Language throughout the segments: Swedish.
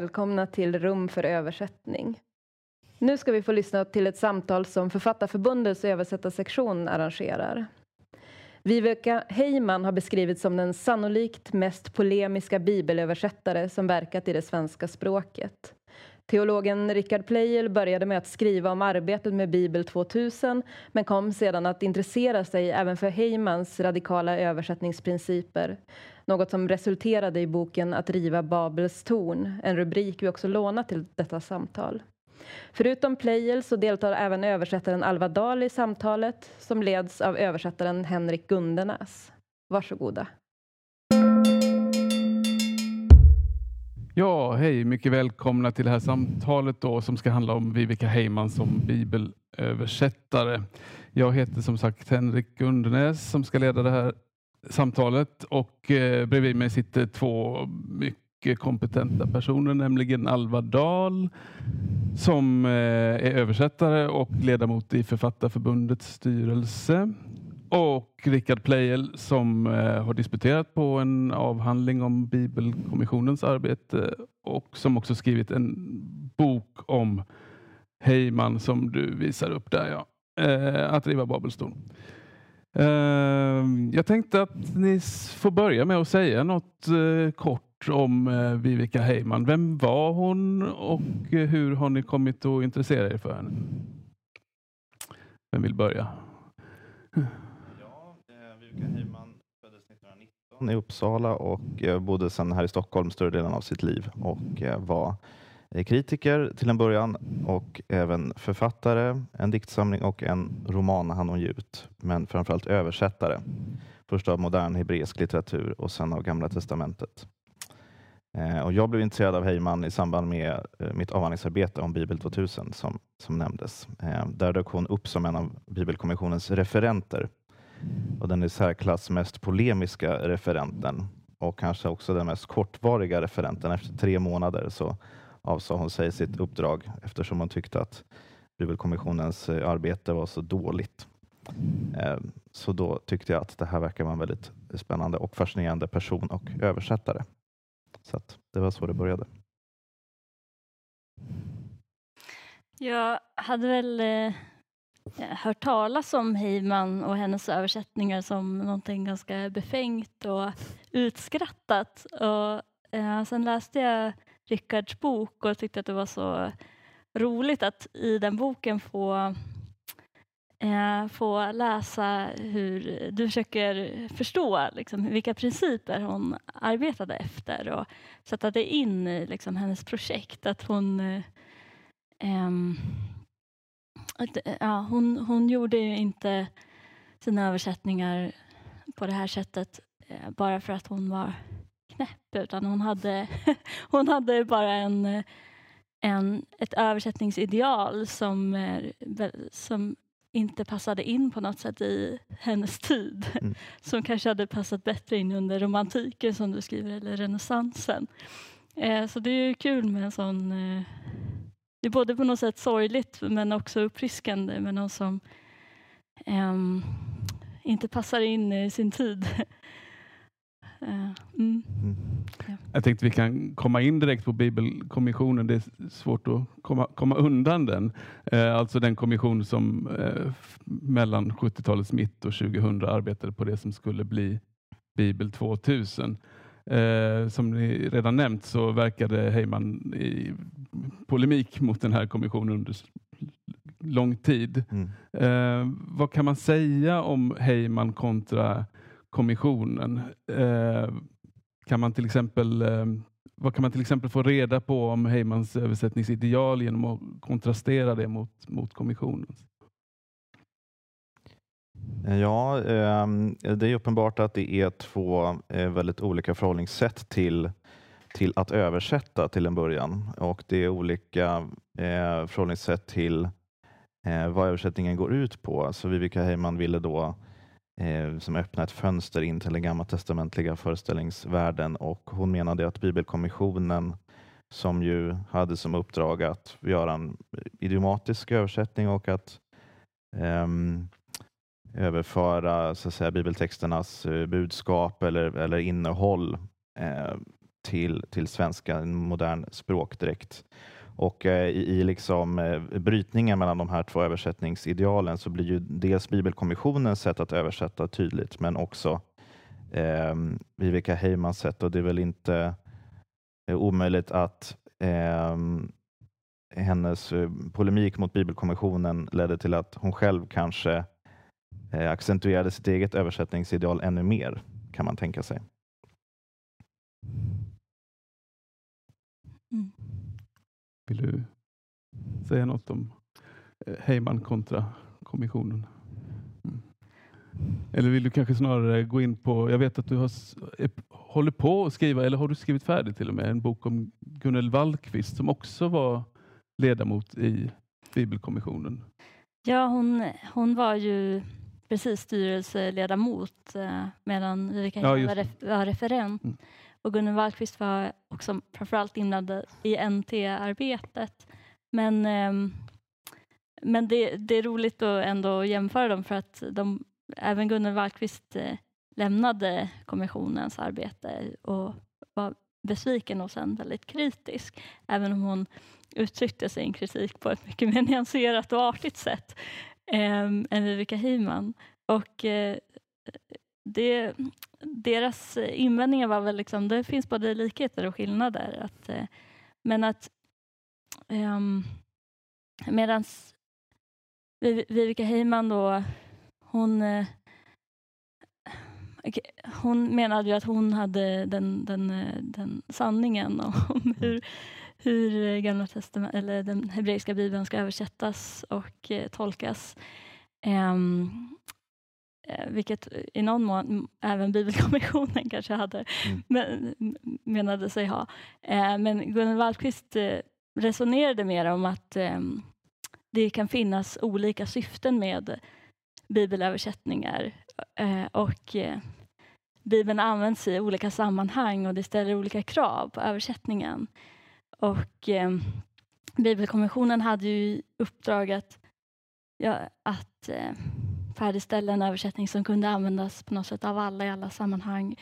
välkomna till Rum för översättning. Nu ska vi få lyssna till ett samtal som Författarförbundets översättarsektion arrangerar. Viveka Heyman har beskrivits som den sannolikt mest polemiska bibelöversättare som verkat i det svenska språket. Teologen Richard Pleijel började med att skriva om arbetet med Bibel 2000 men kom sedan att intressera sig även för Heymans radikala översättningsprinciper. Något som resulterade i boken Att riva Babels torn, en rubrik vi också lånat till detta samtal. Förutom Pleijel så deltar även översättaren Alva Dahl i samtalet som leds av översättaren Henrik Gundenäs. Varsågoda. Ja, hej, mycket välkomna till det här samtalet då, som ska handla om Viveka Heyman som bibelöversättare. Jag heter som sagt Henrik Gundenäs som ska leda det här samtalet och eh, bredvid mig sitter två mycket kompetenta personer, nämligen Alva Dahl som eh, är översättare och ledamot i Författarförbundets styrelse och Richard Pleijel som eh, har disputerat på en avhandling om Bibelkommissionens arbete och som också skrivit en bok om Heyman som du visar upp där. Ja. Eh, att riva Babelstorn. Ehm, jag tänkte att ni får börja med att säga något eh, kort om eh, Vivica Viveka Heyman. Vem var hon och eh, hur har ni kommit att intressera er för henne? Vem vill börja? Jukka Heyman föddes 1919 i Uppsala och bodde sedan här i Stockholm större delen av sitt liv och var Eh, kritiker till en början och även författare, en diktsamling och en roman han hon ge ut. Men framförallt översättare. Först av modern hebreisk litteratur och sen av Gamla testamentet. Eh, och jag blev intresserad av Heyman i samband med eh, mitt avhandlingsarbete om Bibel 2000 som, som nämndes. Där dök hon upp som en av Bibelkommissionens referenter och den i särklass mest polemiska referenten och kanske också den mest kortvariga referenten. Efter tre månader så avsade hon sig sitt uppdrag eftersom hon tyckte att Bibelkommissionens eh, arbete var så dåligt. Eh, så då tyckte jag att det här verkar vara en väldigt spännande och fascinerande person och översättare. Så det var så det började. Jag hade väl eh, hört talas om Heyman och hennes översättningar som någonting ganska befängt och utskrattat. Och, eh, sen läste jag Rickards bok och tyckte att det var så roligt att i den boken få eh, få läsa hur du försöker förstå liksom, vilka principer hon arbetade efter och sätta det in i liksom, hennes projekt. Att hon eh, eh, ja, hon, hon gjorde ju inte sina översättningar på det här sättet eh, bara för att hon var knäpp, utan hon hade, hon hade bara en, en, ett översättningsideal som, som inte passade in på något sätt i hennes tid. Mm. Som kanske hade passat bättre in under romantiken som du skriver, eller renässansen. Eh, så det är ju kul med en sån eh, det är både på något sätt sorgligt men också uppfriskande med någon som um, inte passar in i sin tid. Uh, mm. Ja. Jag tänkte vi kan komma in direkt på Bibelkommissionen. Det är svårt att komma, komma undan den. Eh, alltså den kommission som eh, mellan 70-talets mitt och 2000 arbetade på det som skulle bli Bibel 2000. Eh, som ni redan nämnt så verkade Heyman i polemik mot den här kommissionen under lång tid. Mm. Eh, vad kan man säga om Heyman kontra kommissionen? Eh, kan man till exempel eh, vad kan man till exempel få reda på om Heymans översättningsideal genom att kontrastera det mot, mot kommissionens? Ja, eh, det är uppenbart att det är två väldigt olika förhållningssätt till, till att översätta till en början och det är olika förhållningssätt till vad översättningen går ut på. Så Vivica Heyman ville då Eh, som öppnar ett fönster in till den gammaltestamentliga föreställningsvärlden och hon menade att Bibelkommissionen som ju hade som uppdrag att göra en idiomatisk översättning och att eh, överföra så att säga, bibeltexternas eh, budskap eller, eller innehåll eh, till, till svenska, en modern språkdräkt. Och eh, i, i liksom, eh, brytningen mellan de här två översättningsidealen så blir ju dels Bibelkommissionens sätt att översätta tydligt, men också eh, Viveka Heimans sätt. Och det är väl inte eh, omöjligt att ehm, eh, hennes polemik mot Bibelkommissionen ledde till att hon själv kanske eh, accentuerade sitt eget översättningsideal ännu mer, kan man tänka sig. Vill du säga något om eh, Heyman kontra kommissionen? Mm. Eller vill du kanske snarare gå in på, jag vet att du har, håller på att skriva, eller har du skrivit färdigt till och med, en bok om Gunnel Wallqvist som också var ledamot i Bibelkommissionen. Ja, hon, hon var ju precis styrelseledamot eh, medan Viveka Ja, ja, var referent. Mm. Och Gunnel Wallqvist var också framförallt inblandad i NT-arbetet. Men, ehm, men det, det är roligt att ändå jämföra dem för att de, även Gunnel Wallqvist eh, lämnade kommissionens arbete och var besviken och sen väldigt kritisk. Även om hon uttryckte sin kritik på ett mycket mer nyanserat och artigt sätt eh, än Viveka Hyman. Och eh, det, deras invändningar var väl liksom, det finns både likheter och skillnader. Att, eh, men att um, medans Viv- Viveka Heiman då, hon eh, hon menade ju att hon hade den, den, eh, den sanningen om hur, hur gamla testament, eller den hebreiska bibeln ska översättas och eh, tolkas. Ehm, eh, vilket i någon mån även Bibelkommissionen kanske hade Mm. men, menade sig ha. Eh, men Gunnel Wallqvist eh, resonerade mer om att ehm, det kan finnas olika syften med bibelöversättningar eh, och eh, Bibeln används i olika sammanhang och det ställer olika krav på översättningen. Och eh, Bibelkommissionen hade ju uppdrag att, ja, att eh, färdigställa en översättning som kunde användas på något sätt av alla i alla sammanhang.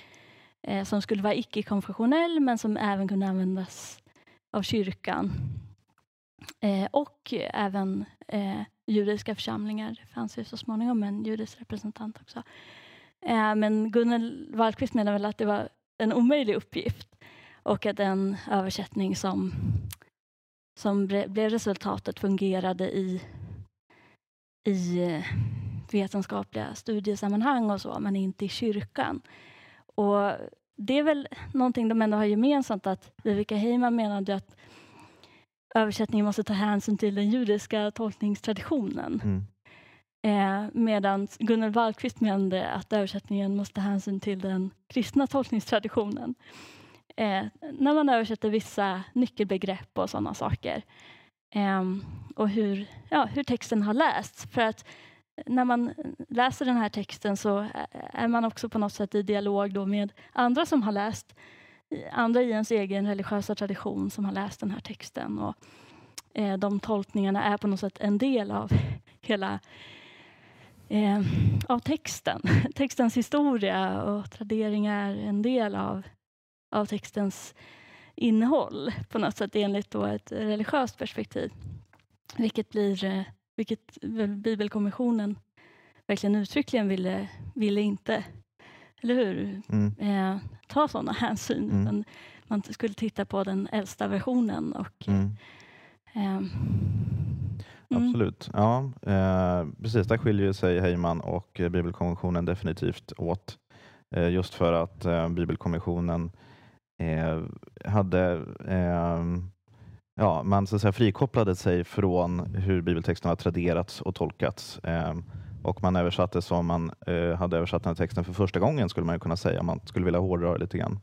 Eh, som skulle vara icke-konfessionell men som även kunde användas av kyrkan. Eh, och även eh, judiska församlingar. Det fanns ju så småningom en judisk representant också. Eh, men Gunnel Wallqvist menar väl att det var en omöjlig uppgift och att den översättning som, som blev resultatet fungerade i, i eh, vetenskapliga studiesammanhang och så, men inte i kyrkan. Och det är väl någonting de ändå har gemensamt att Viveka Heiman menade att översättningen måste ta hänsyn till den judiska tolkningstraditionen. Mm. Eh, medan Gunnel Wallqvist menade att översättningen måste ta hänsyn till den kristna tolkningstraditionen. Eh, när man översätter vissa nyckelbegrepp och sådana saker. Ehm, och hur, ja, hur texten har lästs. För att när man läser den här texten så är man också på något sätt i dialog då med andra som har läst, andra i ens egen religiösa tradition som har läst den här texten. Och de tolkningarna är på något sätt en del av hela eh, av texten. Textens historia och traderingar är en del av, av textens innehåll på något sätt enligt då ett religiöst perspektiv. Vilket blir eh, vilket Bibelkommissionen verkligen uttryckligen ville, ville inte, eller hur, Mm. eh, ta sådana hänsyn. Mm. Man skulle titta på den äldsta versionen. Och, Mm. ehm, mm. Absolut. Ja, eh, precis. Där skiljer sig Heyman och eh, Bibelkonventionen definitivt åt. Eh, just för att eh, Bibelkommissionen eh, hade eh, ja, man så att säga, frikopplade sig från hur bibeltexten har traderats och tolkats. Eh, och man översatte som man eh, hade översatt den här texten för första gången skulle man kunna säga om man skulle vilja hårdra det lite grann.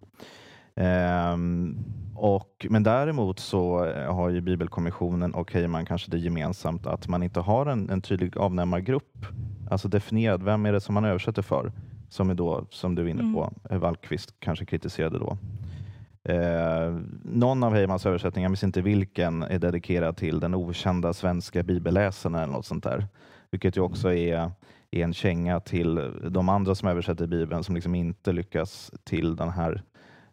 Ehm, och, men däremot så eh, har ju Bibelkommissionen och Heyman kanske det gemensamt att man inte har en, en tydlig avnämargrupp. Alltså definierad, vem är det som man översätter för? Som är då, som du är inne Mm. på, eh, Wallqvist kanske kritiserade då. Eh, någon av Heymans översättningar, jag minns inte vilken, är dedikerad till den okända svenska bibelläsaren eller något sånt där. Vilket ju också är, är en känga till de andra som översätter Bibeln som liksom inte lyckas till den här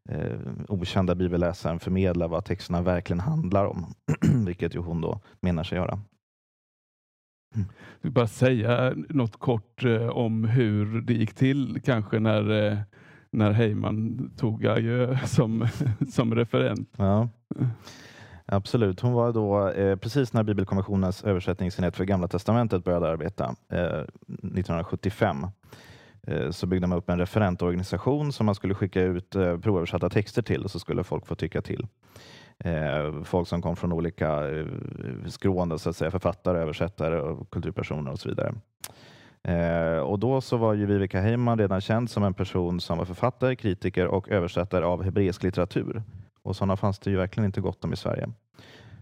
eh, okända bibelläsaren förmedla vad texterna verkligen handlar om, vilket ju hon då menar sig göra. Jag vill bara säga något kort eh, om hur det gick till kanske när, eh, när Heyman tog adjö som, som referent. Ja. Absolut. Hon var då eh, precis när Bibelkommissionens översättningsenhet för Gamla Testamentet började arbeta eh, 1975 eh, så byggde man upp en referentorganisation som man skulle skicka ut eh, provöversatta texter till och så skulle folk få tycka till. Eh, folk som kom från olika eh, skrån, så att säga, författare, översättare och kulturpersoner och så vidare. Eh, och då så var ju Viveka Heyman redan känd som en person som var författare, kritiker och översättare av hebreisk litteratur. Och sådana fanns det ju verkligen inte gott om i Sverige.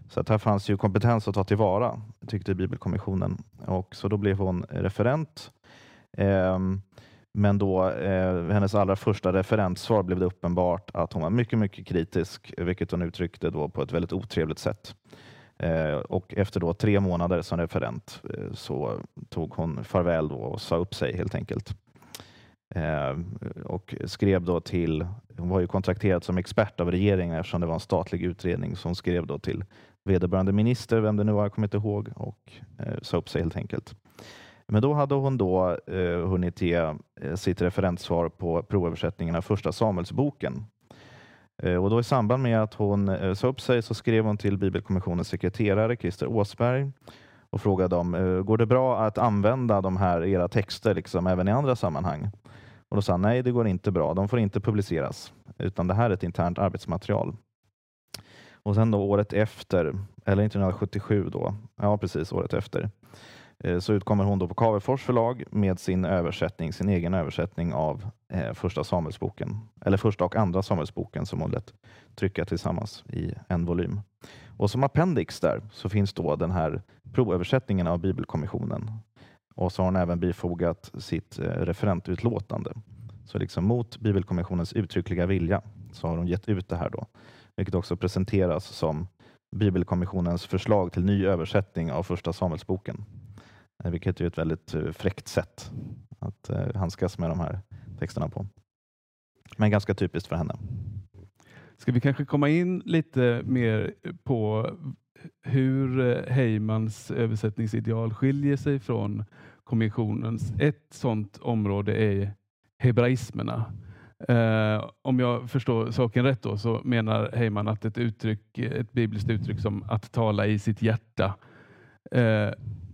Så att här fanns ju kompetens att ta tillvara, tyckte Bibelkommissionen. Och så då blev hon referent. Ehm, men då eh, hennes allra första referenssvar blev det uppenbart att hon var mycket, mycket kritisk, vilket hon uttryckte då på ett väldigt otrevligt sätt. Eh, och efter då tre månader som referent eh, så tog hon farväl då och sa upp sig helt enkelt. Eh, och skrev då till, hon var ju kontrakterad som expert av regeringen eftersom det var en statlig utredning, så hon skrev då till vederbörande minister, vem det nu var, jag kommer inte ihåg, och eh, sa upp sig helt enkelt. Men då hade hon då eh, hunnit ge eh, sitt referenssvar på provöversättningen av första Samuelsboken. Eh, och då I samband med att hon eh, sa upp sig så skrev hon till Bibelkommissionens sekreterare Christer Åsberg och frågade om eh, går det bra att använda de här era texter liksom även i andra sammanhang. Och Då sa han nej, det går inte bra. De får inte publiceras, utan det här är ett internt arbetsmaterial. Och sen då året efter, eller 1977 då, ja precis året efter, Eh, så utkommer hon då på Cavefors förlag med sin översättning, sin egen översättning av eh, första Samuelsboken, eller första och andra Samuelsboken som hon lät trycka tillsammans i en volym. Och som appendix där så finns då den här provöversättningen av Bibelkommissionen och så har hon även bifogat sitt eh, referentutlåtande. Så liksom mot Bibelkommissionens uttryckliga vilja så har hon gett ut det här då, vilket också presenteras som Bibelkommissionens förslag till ny översättning av Första Samuelsboken, Eh, vilket är ett väldigt eh, fräckt sätt att eh, handskas med de här texterna på. Men ganska typiskt för henne. Ska vi kanske komma in lite mer på hur Heymans översättningsideal skiljer sig från kommissionens. Ett sådant område är hebraismerna. Eh, om jag förstår saken rätt då, så menar Heyman att ett, uttryck, ett bibliskt uttryck som att tala i sitt hjärta eh,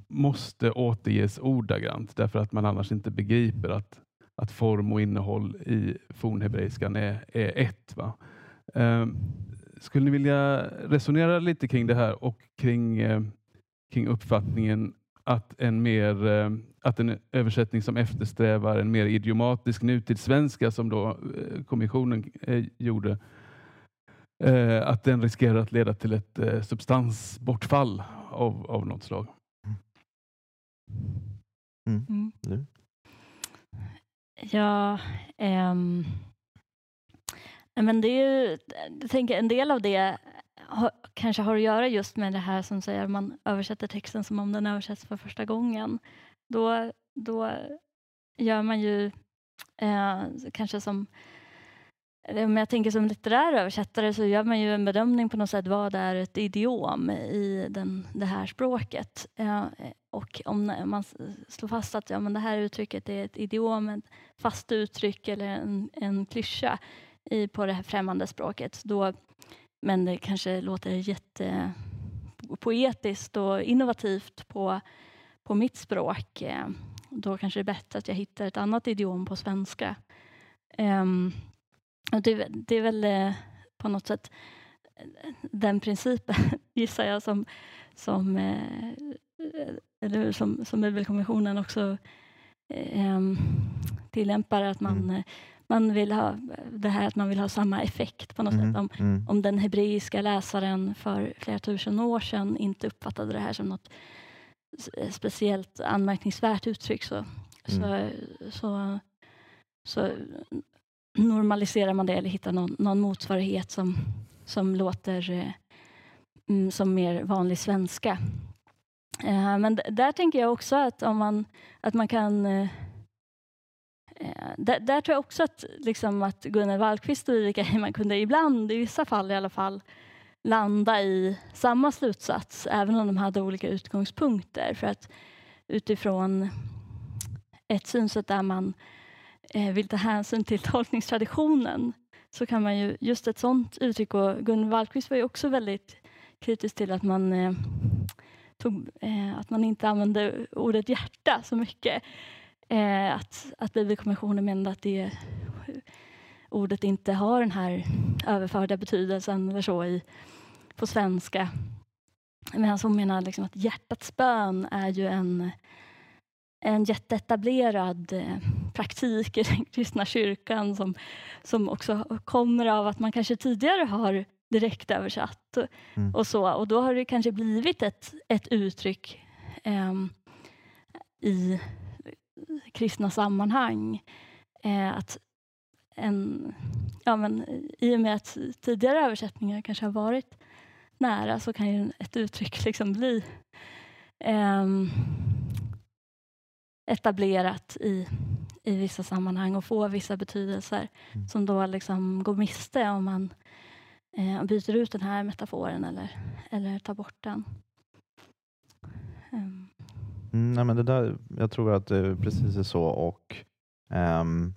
måste återges ordagrant därför att man annars inte begriper att, att form och innehåll i fornhebreiskan är, är ett. Va? Ehm, skulle ni vilja resonera lite kring det här och kring, eh, kring uppfattningen att en, mer, eh, att en översättning som eftersträvar en mer idiomatisk nutidssvenska som då eh, kommissionen eh, gjorde, eh, att den riskerar att leda till ett eh, substansbortfall av, av något slag. Mm. Mm. Ja, um, men det är ju, jag tänker en del av det har, kanske har att göra just med det här som säger att man översätter texten som om den översätts för första gången. Då, då gör man ju eh, kanske som Eh, om jag tänker som litterär översättare så gör man ju en bedömning på något sätt vad är ett idiom i den, det här språket. Eh, och om man slår fast att ja, men det här uttrycket är ett idiom, ett fast uttryck eller en, en klyscha i, på det här främmande språket, då men det kanske låter jättepoetiskt och innovativt på, på mitt språk. Eh, då kanske det är bättre att jag hittar ett annat idiom på svenska. Um, det, det, är väl eh, på något sätt eh, den principen, gissar jag, som, som, eller som, som Bibelkommissionen också tillämpar. Att man mm man vill ha det här att man vill ha samma effekt på något mm, sätt. Om, mm. om den hebreiska läsaren för flera tusen år sedan inte uppfattade det här som något speciellt anmärkningsvärt uttryck så, mm. så, så, så, normaliserar man det eller hittar någon, någon motsvarighet som, som låter eh, mm, som mer vanlig svenska. Eh, men där tänker jag också att, om man, att man kan eh, eh, där, där, tror jag också att, liksom, att Gunnar Wallqvist och Viveka man kunde ibland, i vissa fall i alla fall, landa i samma slutsats även om de hade olika utgångspunkter. För att utifrån ett synsätt där man eh, Eh, vill ta hänsyn till tolkningstraditionen så kan man ju, just ett sånt uttryck, och Gun Wallqvist var ju också väldigt kritisk till att man, eh, tog, eh, att man inte använde ordet hjärta så mycket. Eh, att, att Bibelkommissionen menade att det ordet inte har den här överförda betydelsen eller så i, på svenska. Medan hon menar liksom att hjärtats bön är ju en, en jätteetablerad eh, praktik i den kristna kyrkan som, som också kommer av att man kanske tidigare har direkt översatt mm. och så. Och då har det kanske blivit ett, ett uttryck eh, i kristna sammanhang. Eh, att en, ja, men, I och med att tidigare översättningar kanske har varit nära så kan ju ett uttryck liksom bli eh, etablerat i, i vissa sammanhang och få vissa betydelser mm. som då liksom går miste om man eh, byter ut den här metaforen eller, eller tar bort den. Um. Mm, nej, men det där, jag tror att det precis är så. och um,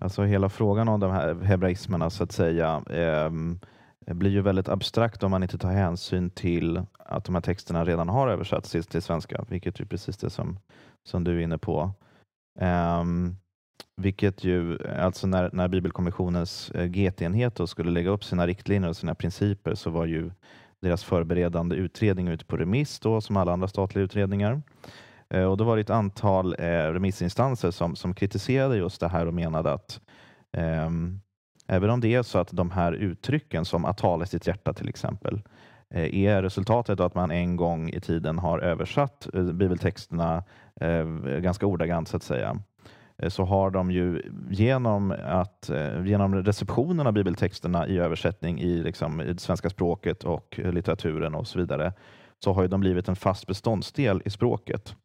alltså Hela frågan om de här hebraismerna så att säga um, blir ju väldigt abstrakt om man inte tar hänsyn till att de här texterna redan har översatts till, till svenska, vilket är precis det som, som du är inne på. Um, vilket ju, alltså när, när Bibelkommissionens eh, GT-enhet skulle lägga upp sina riktlinjer och sina principer så var ju deras förberedande utredning ute på remiss då, som alla andra statliga utredningar. Eh, och då var det ett antal eh, remissinstanser som, som kritiserade just det här och menade att eh, även om det är så att de här uttrycken som att tala i sitt hjärta till exempel Eh, är resultatet att man en gång i tiden har översatt eh, bibeltexterna eh, ganska ordagrant så att säga så har de ju genom, att, genom receptionen av bibeltexterna i översättning i, liksom, i det svenska språket och litteraturen och så vidare, så har de blivit en fast beståndsdel i språket.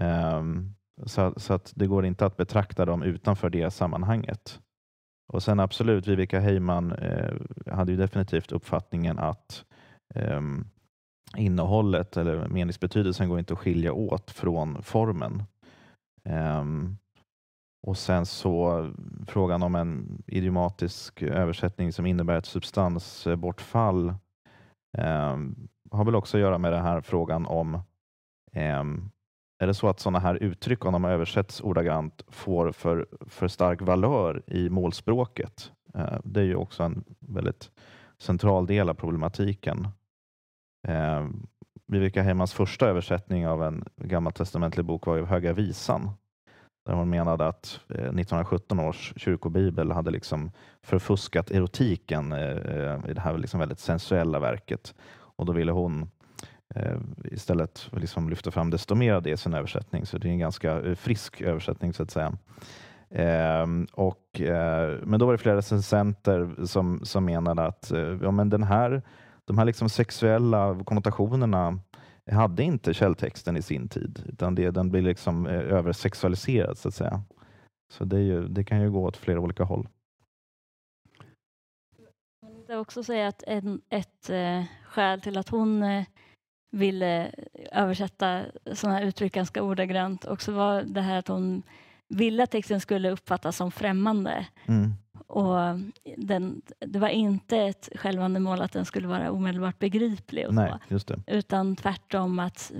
Um, så, så, att det går inte att betrakta dem utanför det sammanhanget. Och sen absolut, Viveka Heyman eh, hade ju definitivt uppfattningen att eh, innehållet eller meningsbetydelsen går inte att skilja åt från formen. Um, och sen så frågan om en idiomatisk översättning som innebär ett substansbortfall um, har väl också att göra med den här frågan om ehm, är det så att sådana här uttryck, om de översätts ordagrant, får för, för stark valör i målspråket? Det är ju också en väldigt central del av problematiken. Eh, Viveka Heimans första översättning av en gammaltestamentlig bok var ju Höga visan där hon menade att eh, 1917 års kyrkobibel hade liksom förfuskat erotiken eh, i det här liksom väldigt sensuella verket. Och då ville hon eh, istället liksom lyfta fram desto mer av det i sin översättning. Så det är en ganska eh, frisk översättning så att säga. Ehm, och, eh, men då var det flera recensenter som, som menade att ja, men den här, de här liksom sexuella konnotationerna hade inte källtexten i sin tid, utan det, den blir liksom eh, översexualiserad så att säga. Så det, ju, det, kan ju gå åt flera olika håll. Jag vill också säga att en, ett eh, skäl till att hon eh, ville översätta sådana här uttryck ganska ordagrant också var det här att hon ville att texten skulle uppfattas som främmande. Mm. Och den, det var inte ett självändamål att den skulle vara omedelbart begriplig. Och Nej, så, utan tvärtom att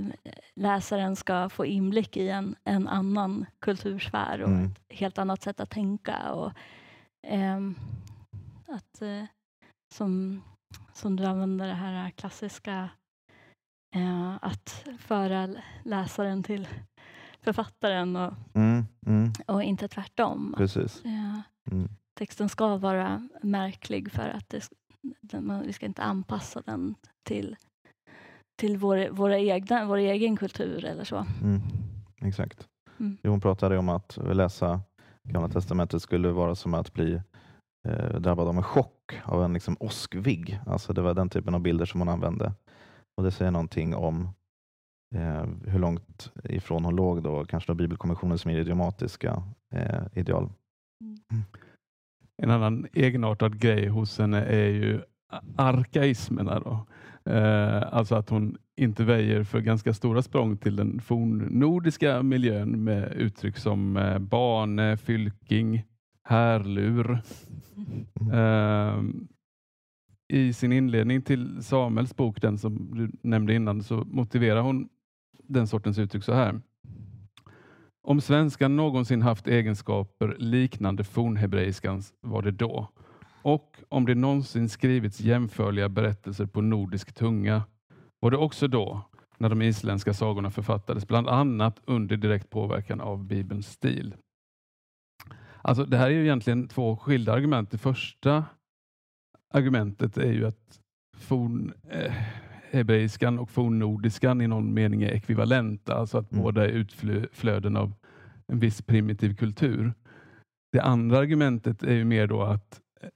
läsaren ska få inblick i en, en annan kultursfär och mm. ett helt annat sätt att tänka. Och, eh, att, eh, som, som du använder det här klassiska eh, att föra läsaren till författaren och, mm, mm. och inte tvärtom. Precis. Ja, mm. Texten ska vara märklig för att det, den, vi ska inte anpassa den till, till vår, våra egna, vår egen kultur eller så. Mm, exakt. Mm. Hon pratade om att läsa Gamla Testamentet skulle vara som att bli eh, drabbad av en chock av en liksom, åskvigg. Alltså det var den typen av bilder som hon använde. Och Det säger någonting om eh, hur långt ifrån hon låg då, kanske då Bibelkommissionen som är idiomatiska eh, ideal. En annan egenartad grej hos henne är ju arkaismerna. Då. Eh, alltså att hon inte väjer för ganska stora språng till den fornnordiska miljön med uttryck som eh, bane, fylking, härlur. Eh, I sin inledning till Samuels bok, den som du nämnde innan, så motiverar hon den sortens uttryck så här. Om svenskan någonsin haft egenskaper liknande fornhebreiskans var det då. Och om det någonsin skrivits jämförliga berättelser på nordisk tunga var det också då när de isländska sagorna författades, bland annat under direkt påverkan av Bibelns stil. Alltså, det här är ju egentligen två skilda argument. Det första argumentet är ju att forn, eh, hebreiskan och fornnordiskan i någon mening är ekvivalenta, alltså att Mm. båda är utflöden av en viss primitiv kultur. Det andra argumentet är ju mer då att eh,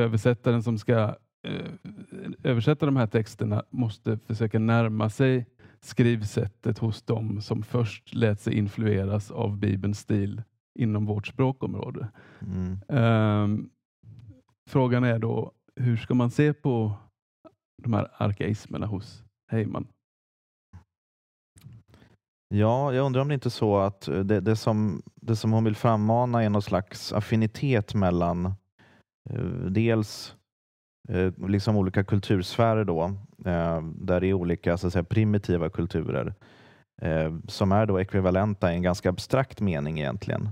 översättaren som ska eh, översätta de här texterna måste försöka närma sig skrivsättet hos dem som först lät sig influeras av Bibelns stil inom vårt språkområde. Mm. Ehm, frågan är då, hur ska man se på de här arkaismerna hos Heyman? Ja, jag undrar om det inte är så att eh, det, det, som, det som hon vill frammana är någon slags affinitet mellan eh, dels eh, liksom olika kultursfärer då, eh, där det är olika så att säga, primitiva kulturer eh, som är då ekvivalenta i en ganska abstrakt mening egentligen.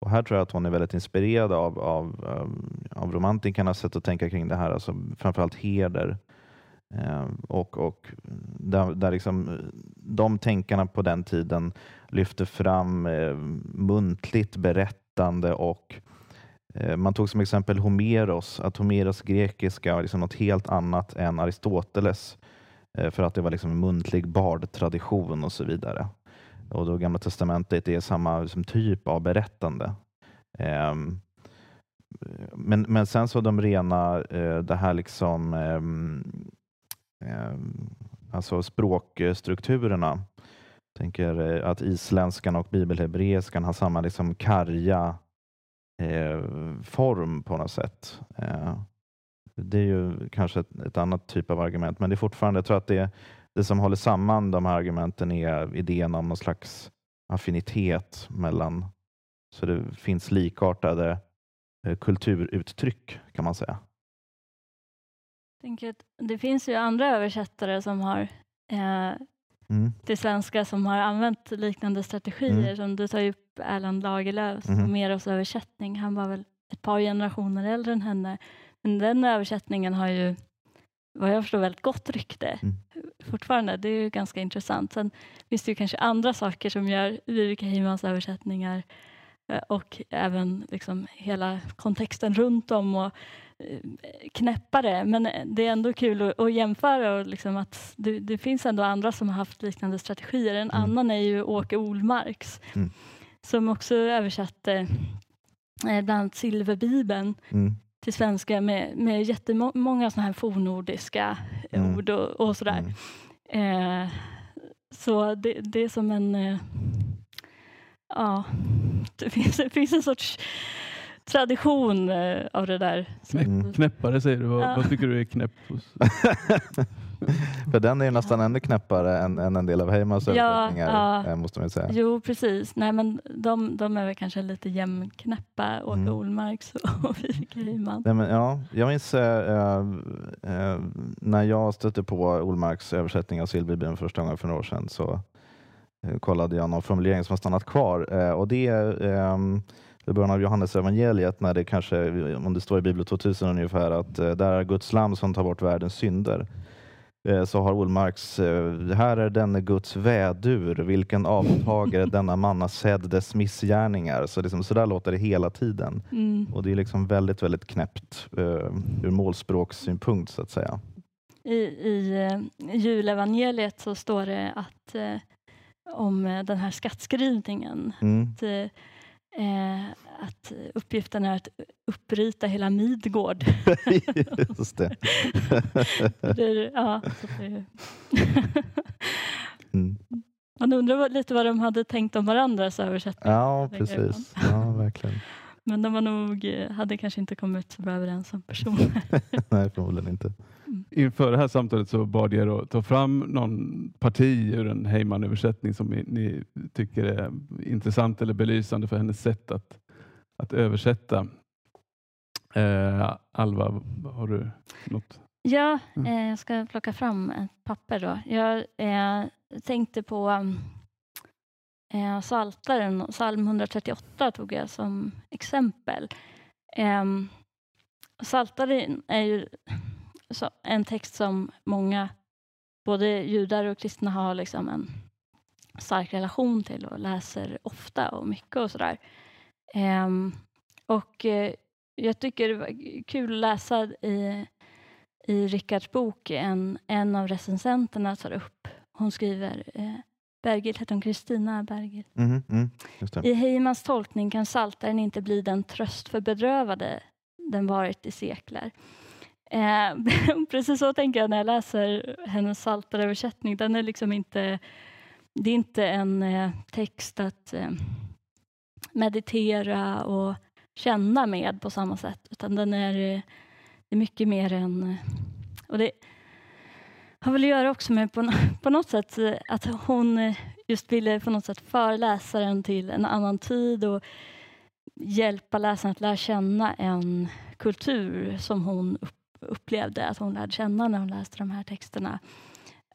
Och här tror jag att hon är väldigt inspirerad av, av, eh, av romantikernas sätt att tänka kring det här, alltså framförallt heder. Ehm, och och där, där liksom, eh, de tänkarna på den tiden lyfte fram eh, muntligt berättande och eh, man tog som exempel Homeros, att Homeros grekiska var liksom något helt annat än Aristoteles för att det var liksom en muntlig bardtradition och så vidare. Och då Gamla testamentet är samma liksom, typ av berättande. Ehm, men, men sen så de rena, det här liksom ehm, Ehm, alltså språkstrukturerna. Jag tänker eh, att isländskan och bibelhebreiskan har samma liksom karga eh, form på något sätt. Eh, det är ju kanske ett, ett annat typ av argument, men det är fortfarande, jag tror att det, det som håller samman de här argumenten är idén om någon slags affinitet mellan, så det finns likartade eh, kulturuttryck kan man säga. Tänker att det finns ju andra översättare som har eh, Mm. till svenska som har använt liknande strategier. Mm. Som du tar ju upp Erland Lagerlöfs Mhm. Homeros översättning. Han var väl ett par generationer äldre än henne. Men den översättningen har ju vad jag förstår väldigt gott rykte Mm. fortfarande. Det är ju ganska intressant. Sen finns det ju kanske andra saker som gör Viveka Heimans översättningar eh, och även liksom hela kontexten runt om och knäppare. Men det är ändå kul att, att jämföra och liksom att det, det finns ändå andra som har haft liknande strategier. En Mm. annan är ju Åke Olmarks Mm. som också översatte eh, bland annat Silverbibeln Mm. till svenska med, med jättemånga sådana här fornnordiska Mm. ord och, och sådär. Mm. Eh, så det, det är som en... Eh, ja, det finns, det finns en sorts tradition eh, av det där. Knäpp, Mm. Knäppare säger du. Vad, Ja. vad tycker du är knäpp? För den är ju nästan ännu knäppare än, än en del av Heimans Ja, översättningar, ja. eh, måste man ju säga. Jo, precis. Nej, men de, de är väl kanske lite jämnknäppa, Åke Mm. Olmarks och Viveka Heiman. Nej, men, ja, jag minns eh, eh, när jag stötte på Olmarks översättning av Silverbibeln första gången för några år sedan så kollade jag någon formulering som har stannat kvar och det är i början av Johannes evangeliet när det kanske, om det står i Bibel 2000 ungefär, att eh, där är Guds lam som tar bort världens synder. Eh, Så har Olmarks, eh, här är denne Guds vädur, vilken avtagare denna manna sedd dess missgärningar. Så, liksom, så där låter det hela tiden. Mm. Och det är liksom väldigt, väldigt knäppt ur målspråkssynpunkt så att säga. I, i julevangeliet så står det att om den här skattskrivningen Mm. att, eh, att uppgiften är att upprita hela Midgård. Just det. det ja, det Mm. man undrar lite vad de hade tänkt om varandras översättning. Ja, precis. Ja, verkligen. Men de var nog, eh, hade kanske inte kommit så bra överens som personer. Nej, förmodligen inte. Inför det här samtalet så bad jag er att ta fram någon parti ur en Heyman-översättning som ni, ni tycker är intressant eller belysande för hennes sätt att, att översätta. Eh, Alva, har du något? Ja, Mm. eh, jag ska plocka fram ett papper då. Jag eh, tänkte på um, eh, Saltaren, psalm 138 tog jag som exempel. Eh, Saltaren är ju en text som många, både judar och kristna, har liksom en stark relation till och läser ofta och mycket och sådär. Eh, och eh, jag tycker det var kul att läsa i i Rickards bok en, en av recensenterna tar upp. Hon skriver, eh, Bergil heter hon, Kristina Bergil. Mm, det. I Heimans tolkning kan saltaren inte bli den tröst för bedrövade den varit i sekler. Eh, precis så tänker jag när jag läser hennes saltaröversättning. Den är liksom inte, det är inte en eh, text att eh, meditera och känna med på samma sätt, utan den är, eh, det är mycket mer än... eh, Och det har väl att göra också med på, på något sätt eh, att hon eh, just ville på något sätt föra läsaren till en annan tid och hjälpa läsaren att lära känna en kultur som hon upplevde att hon lärde känna när hon läste de här texterna.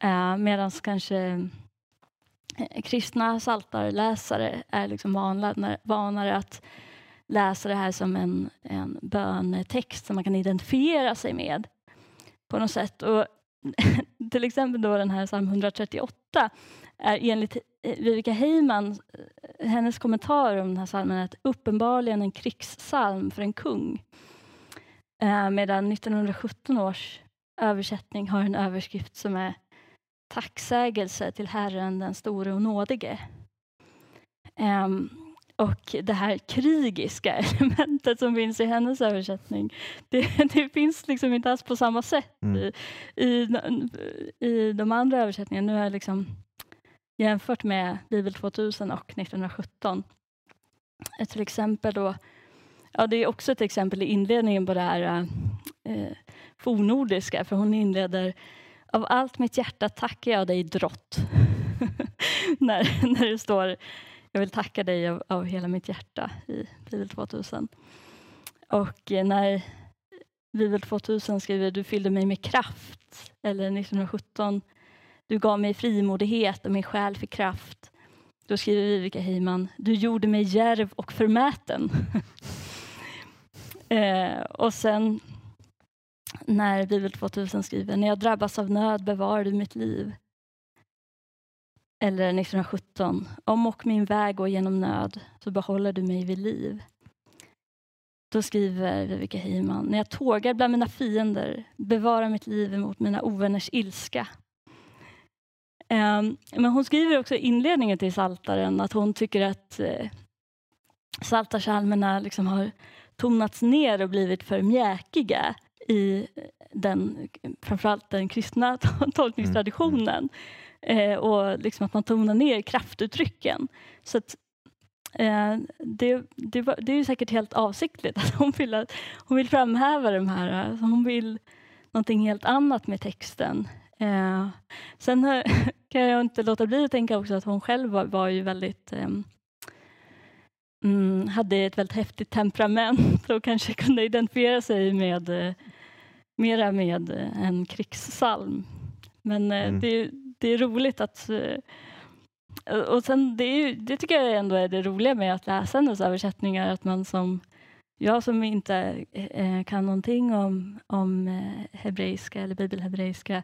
Eh, Medan kanske eh, kristna saltarläsare är liksom vanare, vanare att läsa det här som en, en bönetext som man kan identifiera sig med på något sätt. Och till exempel då den här psalm 138 är enligt Viveka Vivica eh, hennes kommentar om den här psalmen är att uppenbarligen en krigssalm för en kung. Eh, medan 1917 års översättning har en överskrift som är tacksägelse till Herren den store och nådige. Ehm, och det här krigiska elementet som finns i hennes översättning, det, det finns liksom inte alls på samma sätt Mm. i, i de andra översättningarna. Nu har jag liksom jämfört med Bibel 2000 och 1917. Ett till exempel då, ja det är också ett exempel i inledningen på det här eh, fornordiska, för hon inleder av allt mitt hjärta tackar jag dig drott. när, när det står jag vill tacka dig av, av hela mitt hjärta i Bibel 2000. Och eh, när Bibel 2000 skriver du fyllde mig med kraft, eller 1917 du gav mig frimodighet och min själ fick kraft. Då skriver Vivica Heyman du gjorde mig järv och förmäten. eh, och sen när Bibel 2000 skriver när jag drabbas av nöd bevarar du mitt liv. Eller 1917 om och min väg går genom nöd så behåller du mig vid liv. Då skriver Vivica Heyman, när jag tågar bland mina fiender bevara mitt liv emot mina ovänners ilska. Ehm, men hon skriver också i inledningen till Saltaren att hon tycker att uh, Saltarsalmerna liksom har tonats ner och blivit för mjäkiga i den, framförallt den kristna tolkningstraditionen. Mm, mm, mm. Eh, och liksom att man tonar ner kraftuttrycken. Så att, eh, det, det, var, det är ju säkert helt avsiktligt att hon vill, att, hon vill framhäva de här, alltså hon vill någonting helt annat med texten. Eh, sen eh, kan jag inte låta bli att tänka också att hon själv var, var ju väldigt ehm, mm, hade ett väldigt häftigt temperament och kanske kunde identifiera sig med eh, mera med eh, en krigssalm. Men eh, Mm. det, det är roligt att eh, och sen det, är det tycker jag ändå är det roliga med att läsa hennes översättningar, att man som jag som inte eh, kan någonting om, om eh, hebreiska eller bibelhebreiska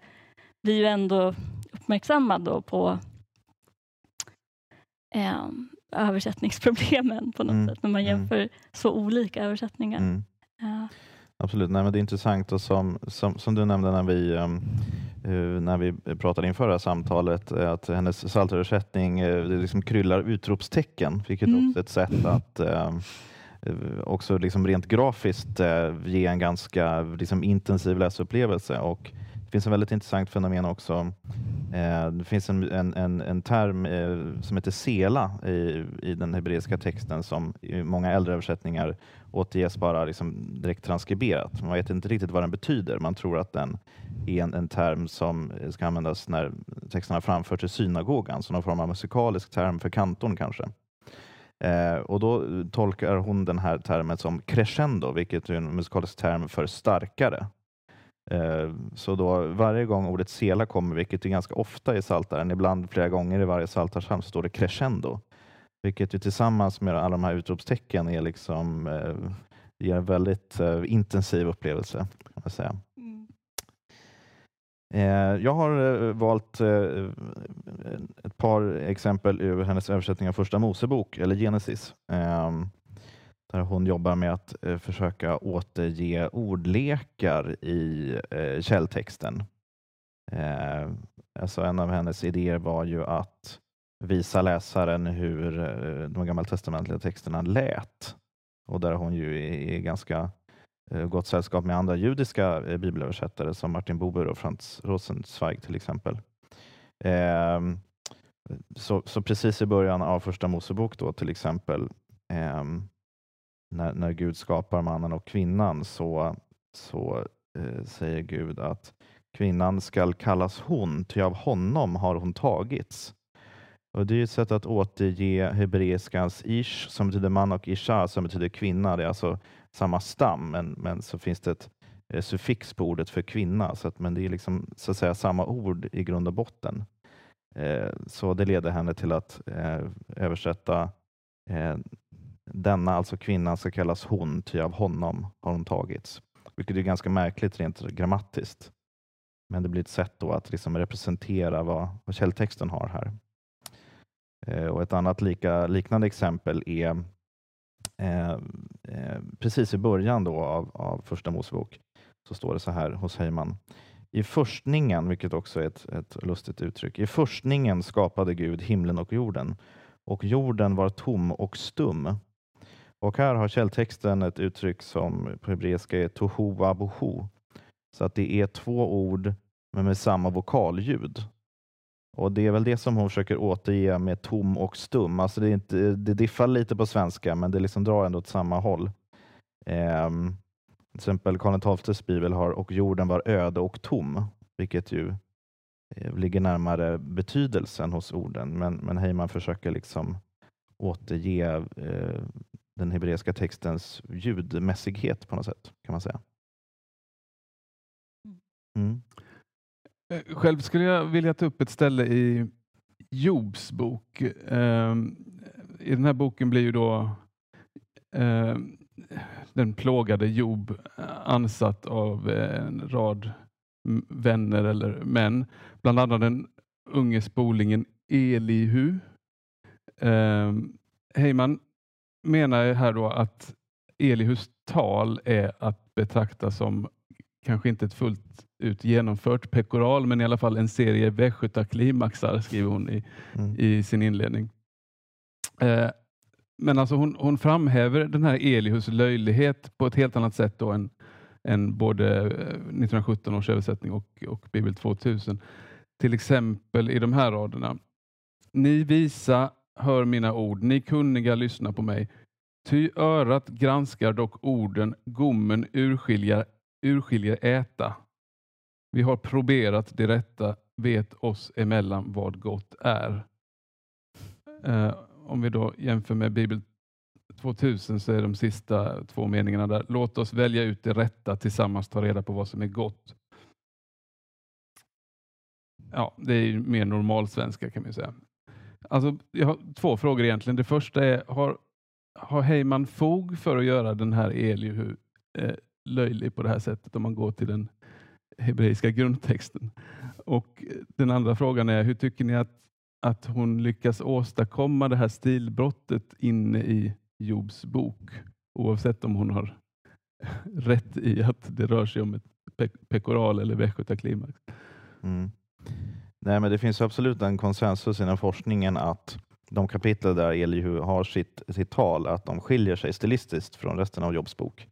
blir ju ändå uppmärksammad då på eh, översättningsproblemen på något Mm, sätt när man mm. jämför så olika översättningar. Mm. Ja. Absolut, Nej, men det är intressant och som, som, som du nämnde när vi, eh, när vi pratade inför det här samtalet, eh, att hennes psalteröversättning eh, det liksom kryllar utropstecken, vilket Mm. också ett sätt att eh, också liksom rent grafiskt eh, ge en ganska liksom intensiv läsupplevelse. Och det finns en väldigt intressant fenomen också Eh, det finns en, en, en, en term eh, som heter sela i, i den hebreiska texten som i många äldre översättningar återges bara liksom direkt transkriberat. Man vet inte riktigt vad den betyder. Man tror att den är en, en term som eh, ska användas när texterna framförs i synagogan, som någon form av musikalisk term för kantorn kanske. Eh, och då tolkar hon den här termen som crescendo, vilket är en musikalisk term för starkare. Eh, så då varje gång ordet sela kommer, vilket är ganska ofta i Saltaren, ibland flera gånger i varje Saltarsalm, så står det crescendo. Vilket ju tillsammans med alla de här utropstecken är liksom, eh, ger en väldigt eh, intensiv upplevelse. Kan man säga. Mm. Eh, jag har eh, valt eh, ett par exempel ur hennes översättning av Första Mosebok, eller Genesis, ehm, där hon jobbar med att eh, försöka återge ordlekar i källtexten. Alltså en av hennes idéer var ju att visa läsaren hur eh, de gammaltestamentliga texterna lät. Och där hon ju är i ganska eh, gott sällskap med andra judiska eh, bibelöversättare som Martin Buber och Franz Rosenzweig till exempel. Ehm, så, så precis i början av Första Mosebok då till exempel ehm, när, när Gud skapar mannen och kvinnan så, så säger Gud att kvinnan skall kallas hon, ty av honom har hon tagits. Och Det är ett sätt att återge hebreiskans ish som betyder man och isha som betyder kvinna. Det är alltså samma stam, men, men så finns det ett eh, suffix på ordet för kvinna. Så att, men det är liksom så att säga samma ord i grund och botten. Eh, så det leder henne till att eh, översätta eh, denna, alltså kvinnan, ska kallas hon, ty av honom har hon tagits. Vilket är ganska märkligt rent grammatiskt. Men det blir ett sätt då att liksom representera vad, vad källtexten har här. Eh, och Ett annat lika, liknande exempel är eh, eh, precis i början då av, av Första Mosebok så står det så här hos Heyman. I förstningen, vilket också är ett, ett lustigt uttryck, i förstningen skapade Gud himlen och jorden och jorden var tom och stum. Och här har källtexten ett uttryck som på hebreiska är tohu abohu. Så att det är två ord men med samma vokalljud. Och Det är väl det som hon försöker återge med tom och stum. Alltså det, är inte, det diffar lite på svenska, men det liksom drar ändå åt samma håll. Ehm, till exempel Karl XIIs bibel har och jorden var öde och tom, vilket ju eh, ligger närmare betydelsen hos orden. Men, men Heyman försöker liksom återge eh, den hebreiska textens ljudmässighet på något sätt, kan man säga. Mm. Eh, själv skulle jag vilja ta upp ett ställe i Jobs bok. Ehm, I den här boken blir ju då ehm, den plågade Job eh, ansatt av eh, en rad vänner eller män, bland annat den unge spolingen Elihu. Ehm, Heyman menar här då att Elihus tal är att betrakta som kanske inte ett fullt ut genomfört pekoral, men i alla fall en serie västgötaklimaxar, skriver hon i, Mm. i sin inledning. Eh, men alltså hon, hon framhäver den här Elihus löjlighet på ett helt annat sätt då än, än både eh, 1917 års översättning och, och Bibel 2000. Till exempel i de här raderna. Ni visa hör mina ord, ni kunniga lyssna på mig. Ty örat granskar dock orden, gommen urskiljer, urskiljer äta. Vi har proberat det rätta, vet oss emellan vad gott är. Eh, om vi då jämför med Bibel 2000 så är de sista två meningarna där. Låt oss välja ut det rätta tillsammans, ta reda på vad som är gott. Ja, det är ju mer normal svenska kan man ju säga. Alltså, jag har två frågor egentligen. Det första är, har, har Heyman fog för att göra den här Elihu eh, löjlig på det här sättet om man går till den hebreiska grundtexten? Och den andra frågan är, hur tycker ni att, att hon lyckas åstadkomma det här stilbrottet inne i Jobs bok? Oavsett om hon har rätt i att det rör sig om ett pe- pekoral eller västgötaklimax. Mm. Nej, men det finns absolut en konsensus inom forskningen att de kapitel där Elihu har sitt, sitt tal, att de skiljer sig stilistiskt från resten av Jobs bok.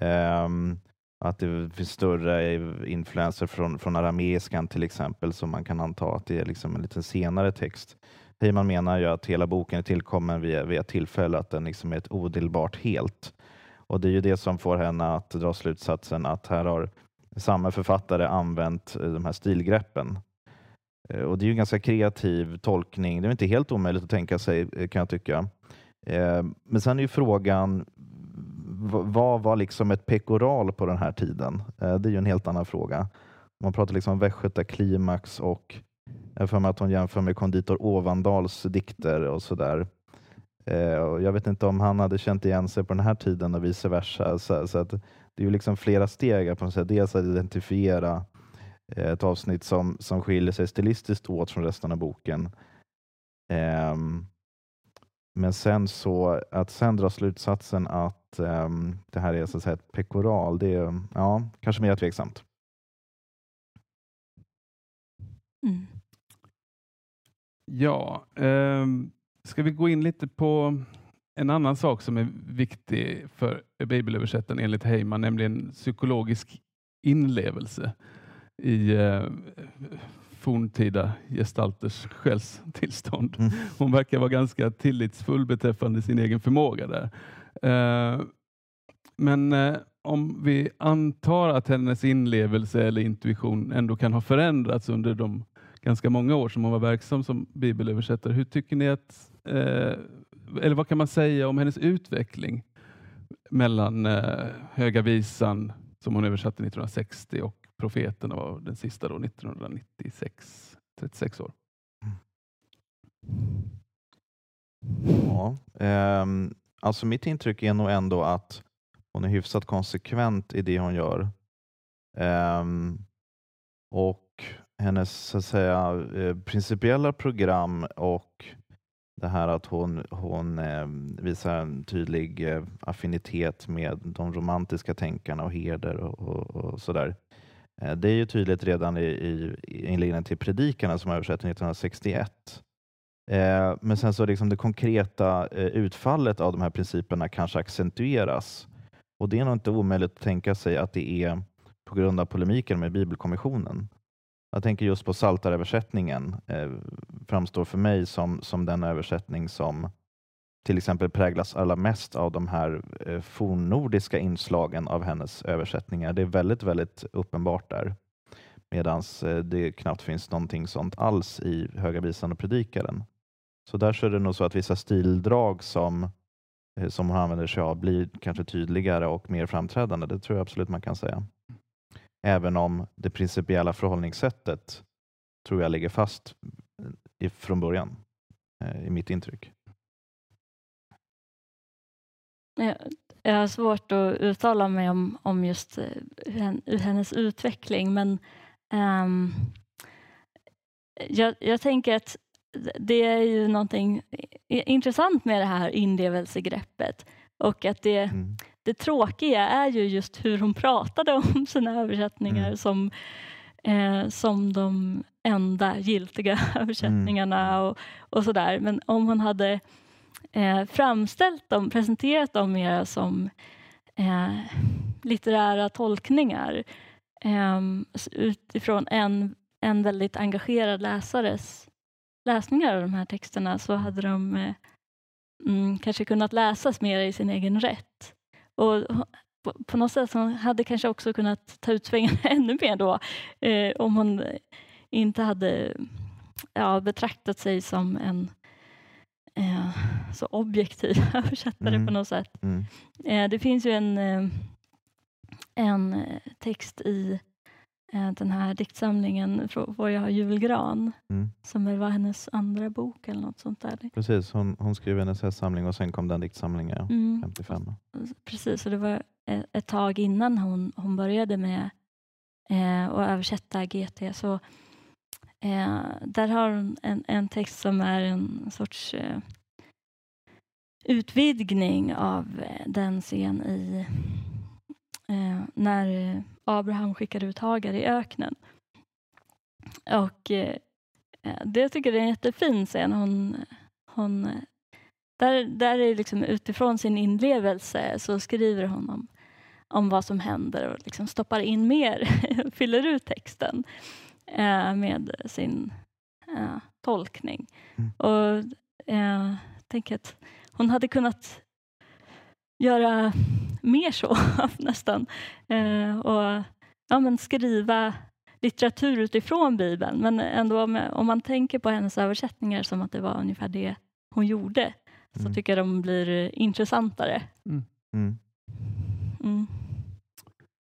Um, att det finns större influenser från, från arameiskan till exempel, som man kan anta att det är liksom en lite senare text. Heyman menar ju att hela boken är tillkommen vid, vid ett tillfälle, att den liksom är ett odelbart helt. Och det är ju det som får henne att dra slutsatsen att här har samma författare använt eh, de här stilgreppen. Eh, och det är ju en ganska kreativ tolkning. Det är inte helt omöjligt att tänka sig, eh, kan jag tycka. Men sen är ju frågan, vad var liksom ett pekoral på den här tiden? Eh, det är ju en helt annan fråga. Man pratar liksom om västgötaklimax och jag för mig att hon jämför med konditor Ovandals dikter och sådär. Eh, och jag vet inte om han hade känt igen sig på den här tiden och vice versa. Så, så att det är ju liksom flera steg. På något sätt. Dels att identifiera eh, ett avsnitt som, som skiljer sig stilistiskt åt från resten av boken. Eh, men sen så att sen dra slutsatsen att um, det här är så att säga ett pekoral, det är ja, kanske mer tveksamt. Mm. Ja, eh, ska vi gå in lite på en annan sak som är viktig för bibelöversättaren enligt Heyman, nämligen psykologisk inlevelse i eh, forntida gestalters själstillstånd. Mm. Hon verkar vara ganska tillitsfull beträffande sin egen förmåga där. Eh, men eh, om vi antar att hennes inlevelse eller intuition ändå kan ha förändrats under de ganska många år som hon var verksam som bibelöversättare. Hur tycker ni att, eh, eller vad kan man säga om hennes utveckling mellan Höga visan som hon översatte 1960 och Profeterna var den sista då 1996, 36 år. Mm. Ja, eh, alltså mitt intryck är nog ändå att hon är hyfsat konsekvent i det hon gör. Eh, och hennes så att säga, eh, principiella program och det här att hon, hon eh, visar en tydlig eh, affinitet med de romantiska tänkarna och Herder och, och, och sådär. Eh, det är ju tydligt redan i, i, inledningen till Predikarna som översätts 1961. Eh, men sen så liksom det konkreta eh, utfallet av de här principerna kanske accentueras. Och det är nog inte omöjligt att tänka sig att det är på grund av polemiken med Bibelkommissionen. Jag tänker just på Saltaröversättningen eh, framstår för mig som, som den översättning som till exempel präglas allra mest av de här eh, fornnordiska inslagen av hennes översättningar. Det är väldigt, väldigt uppenbart där. Medan eh, det knappt finns någonting sånt alls i Höga visan och Predikaren. Så där så är det nog så att vissa stildrag som, eh, som hon använder sig av blir kanske tydligare och mer framträdande. Det tror jag absolut man kan säga. Även om det principiella förhållningssättet tror jag ligger fast eh, i, från början, eh, i mitt intryck. Jag har svårt att uttala mig om, om just eh, hennes utveckling, men um, jag, jag, tänker att det är ju någonting intressant med det här inlevelsegreppet och att det, mm det tråkiga är ju just hur hon pratade om sina översättningar mm. som, eh, som de enda giltiga översättningarna mm. och, och sådär. Men om hon hade eh, framställt dem, presenterat dem mer som eh, litterära tolkningar eh, utifrån en, en väldigt engagerad läsares läsningar av de här texterna så hade de eh, mm, kanske kunnat läsas mer i sin egen rätt. Och på något sätt hon hade kanske också kunnat ta ut svängarna ännu mer då eh, om hon inte hade ja, betraktat sig som en eh, så objektiv översättare mm. på något sätt. Mm. Eh, det finns ju en, eh, en text i Eh, den här diktsamlingen Får jag ha julgran? Mm. Som var hennes andra bok eller något sånt där. Precis, hon, hon skrev en essäsamling och sen kom den diktsamlingen mm. 55. Precis, och det var ett tag innan hon, hon började med eh, att översätta GT. Så, eh, där har hon en, en text som är en sorts eh, utvidgning av eh, den scen i eh, när eh, Abraham skickar ut Hagar i öknen. Och eh, eh, det tycker jag är en jättefin scen. Hon, hon, där, där är liksom utifrån sin inlevelse så skriver hon om, om vad som händer och liksom stoppar in mer, fyller ut texten eh, med sin eh, tolkning. Mm. Och eh, jag tänker att hon hade kunnat göra mer så nästan. Eh, och ja, men skriva litteratur utifrån Bibeln. Men ändå om, om man tänker på hennes översättningar som att det var ungefär det hon gjorde så Mm. tycker jag de blir intressantare. Mm. Mm.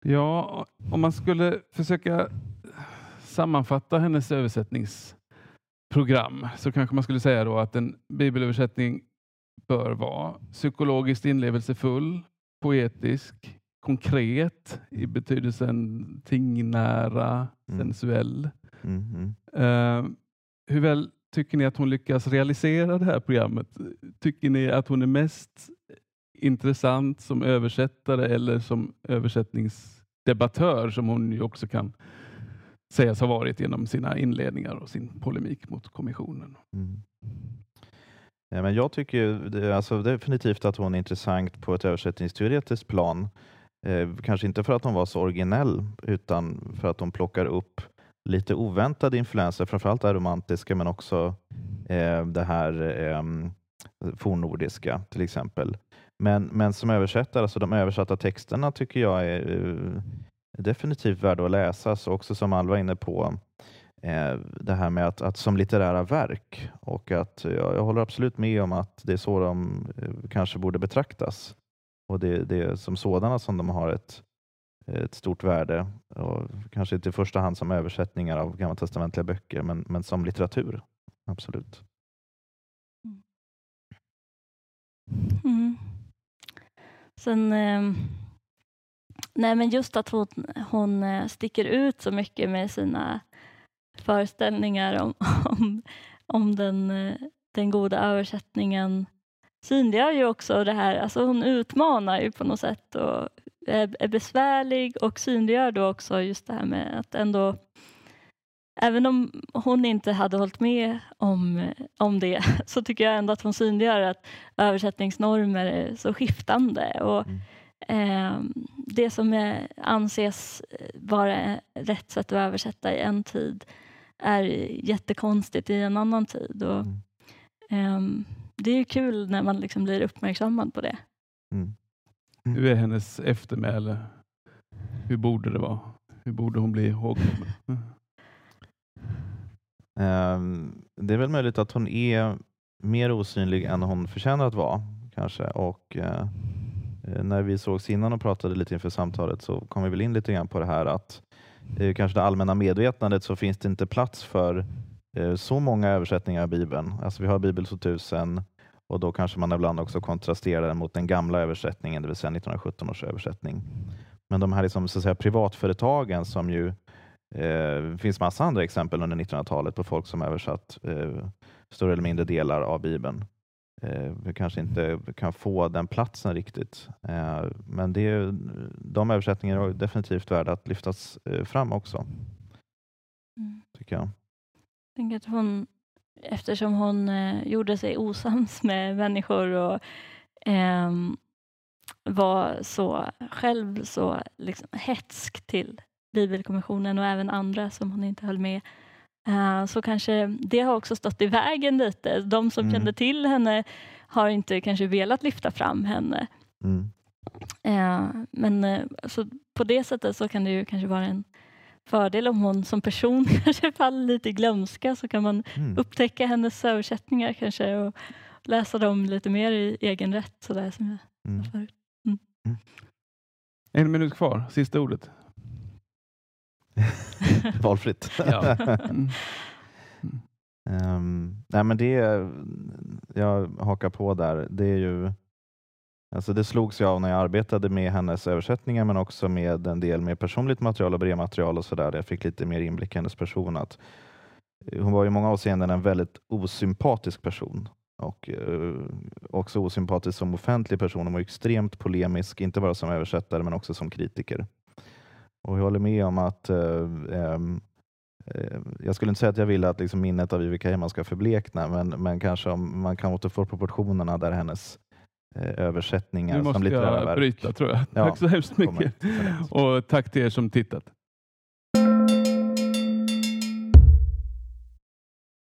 Ja, om man skulle försöka sammanfatta hennes översättningsprogram så kanske man skulle säga då att en bibelöversättning bör vara psykologiskt inlevelsefull, poetisk, konkret i betydelsen tingnära, Mm. sensuell. Mm. Mm. Eh, hur väl tycker ni att hon lyckas realisera det här programmet? Tycker ni att hon är mest intressant som översättare eller som översättningsdebattör som hon ju också kan sägas ha varit genom sina inledningar och sin polemik mot kommissionen? Mm. Ja, men jag tycker det, alltså definitivt att hon är intressant på ett översättningsteoretiskt plan. Eh, kanske inte för att hon var så originell utan för att hon plockar upp lite oväntade influenser, framförallt det romantiska men också eh, det här eh, fornnordiska till exempel. Men, men som översättare, alltså de översatta texterna tycker jag är eh, definitivt värda att läsa. Så också som Alva var inne på, eh, det här med att, att som litterära verk och att jag, jag håller absolut med om att det är så de eh, kanske borde betraktas. Och det, det är som sådana som de har ett, ett stort värde. Och kanske inte i första hand som översättningar av gammaltestamentliga böcker, men, men som litteratur. Absolut. Mm. mm. Sen, eh, nej men just att hon, hon eh, sticker ut så mycket med sina föreställningar om, om, om den, eh, den goda översättningen synliggör ju också det här, alltså hon utmanar ju på något sätt och är, är besvärlig och synliggör då också just det här med att ändå Även om hon inte hade hållit med om, eh, om det så tycker jag ändå att hon synliggör att översättningsnormer är så skiftande. Och, mm det som anses vara rätt sätt att översätta i en tid är jättekonstigt i en annan tid. Och, Mm. ehm, det är ju kul när man liksom blir uppmärksammad på det. Mm. Hur är hennes eftermäle? Hur borde det vara? Hur borde hon bli ihågkommen? Ehm, Det är väl möjligt att hon är mer osynlig än hon förtjänar att vara kanske. Och eh, Eh, när vi sågs innan och pratade lite inför samtalet så kom vi väl in lite grann på det här att eh, kanske det allmänna medvetandet så finns det inte plats för eh, så många översättningar av Bibeln. Alltså vi har Bibel 2000 och då kanske man ibland också kontrasterar den mot den gamla översättningen, det vill säga 1917 års översättning. Men de här liksom, så att säga, privatföretagen som ju Eh, Det finns massa andra exempel under 1900-talet på folk som översatt eh, större eller mindre delar av Bibeln. Eh, vi kanske inte kan få den platsen riktigt. Eh, men det är, de översättningarna är definitivt värda att lyftas eh, fram också, Mm. tycker jag. Jag tänker att hon, eftersom hon eh, gjorde sig osams med människor och ehm, var så själv så liksom, hetsk till Bibelkommissionen och även andra som hon inte höll med eh, så kanske det har också stått i vägen lite. De som Mm. kände till henne har inte kanske velat lyfta fram henne. Mm. Eh, men eh, alltså, på det sättet så kan det ju kanske vara en fördel om hon som person kanske faller lite i glömska så kan man Mm. upptäcka hennes översättningar kanske och läsa dem lite mer i egen rätt sådär som jag Mm. förut. En minut kvar, sista ordet. Valfritt. Ja. Mm. Ehm, nej men det jag hakar på där, det är ju Alltså det slogs jag av när jag arbetade med hennes översättningar men också med en del mer personligt material och brevmaterial och sådär. Jag fick lite mer inblick i hennes person. Att hon var i många avseenden en väldigt osympatisk person och eh, också osympatisk som offentlig person. Hon var extremt polemisk, inte bara som översättare men också som kritiker. Och jag håller med om att eh, ehm, eh, jag skulle inte säga att jag vill att liksom minnet av Vivica Heiman ska förblekna, men, men kanske om man kan återfå proportionerna där hennes eh, översättningar Nu som måste litterära jag verk. bryta tror jag. Ja, Tack så hemskt mycket. Och tack till er som tittat.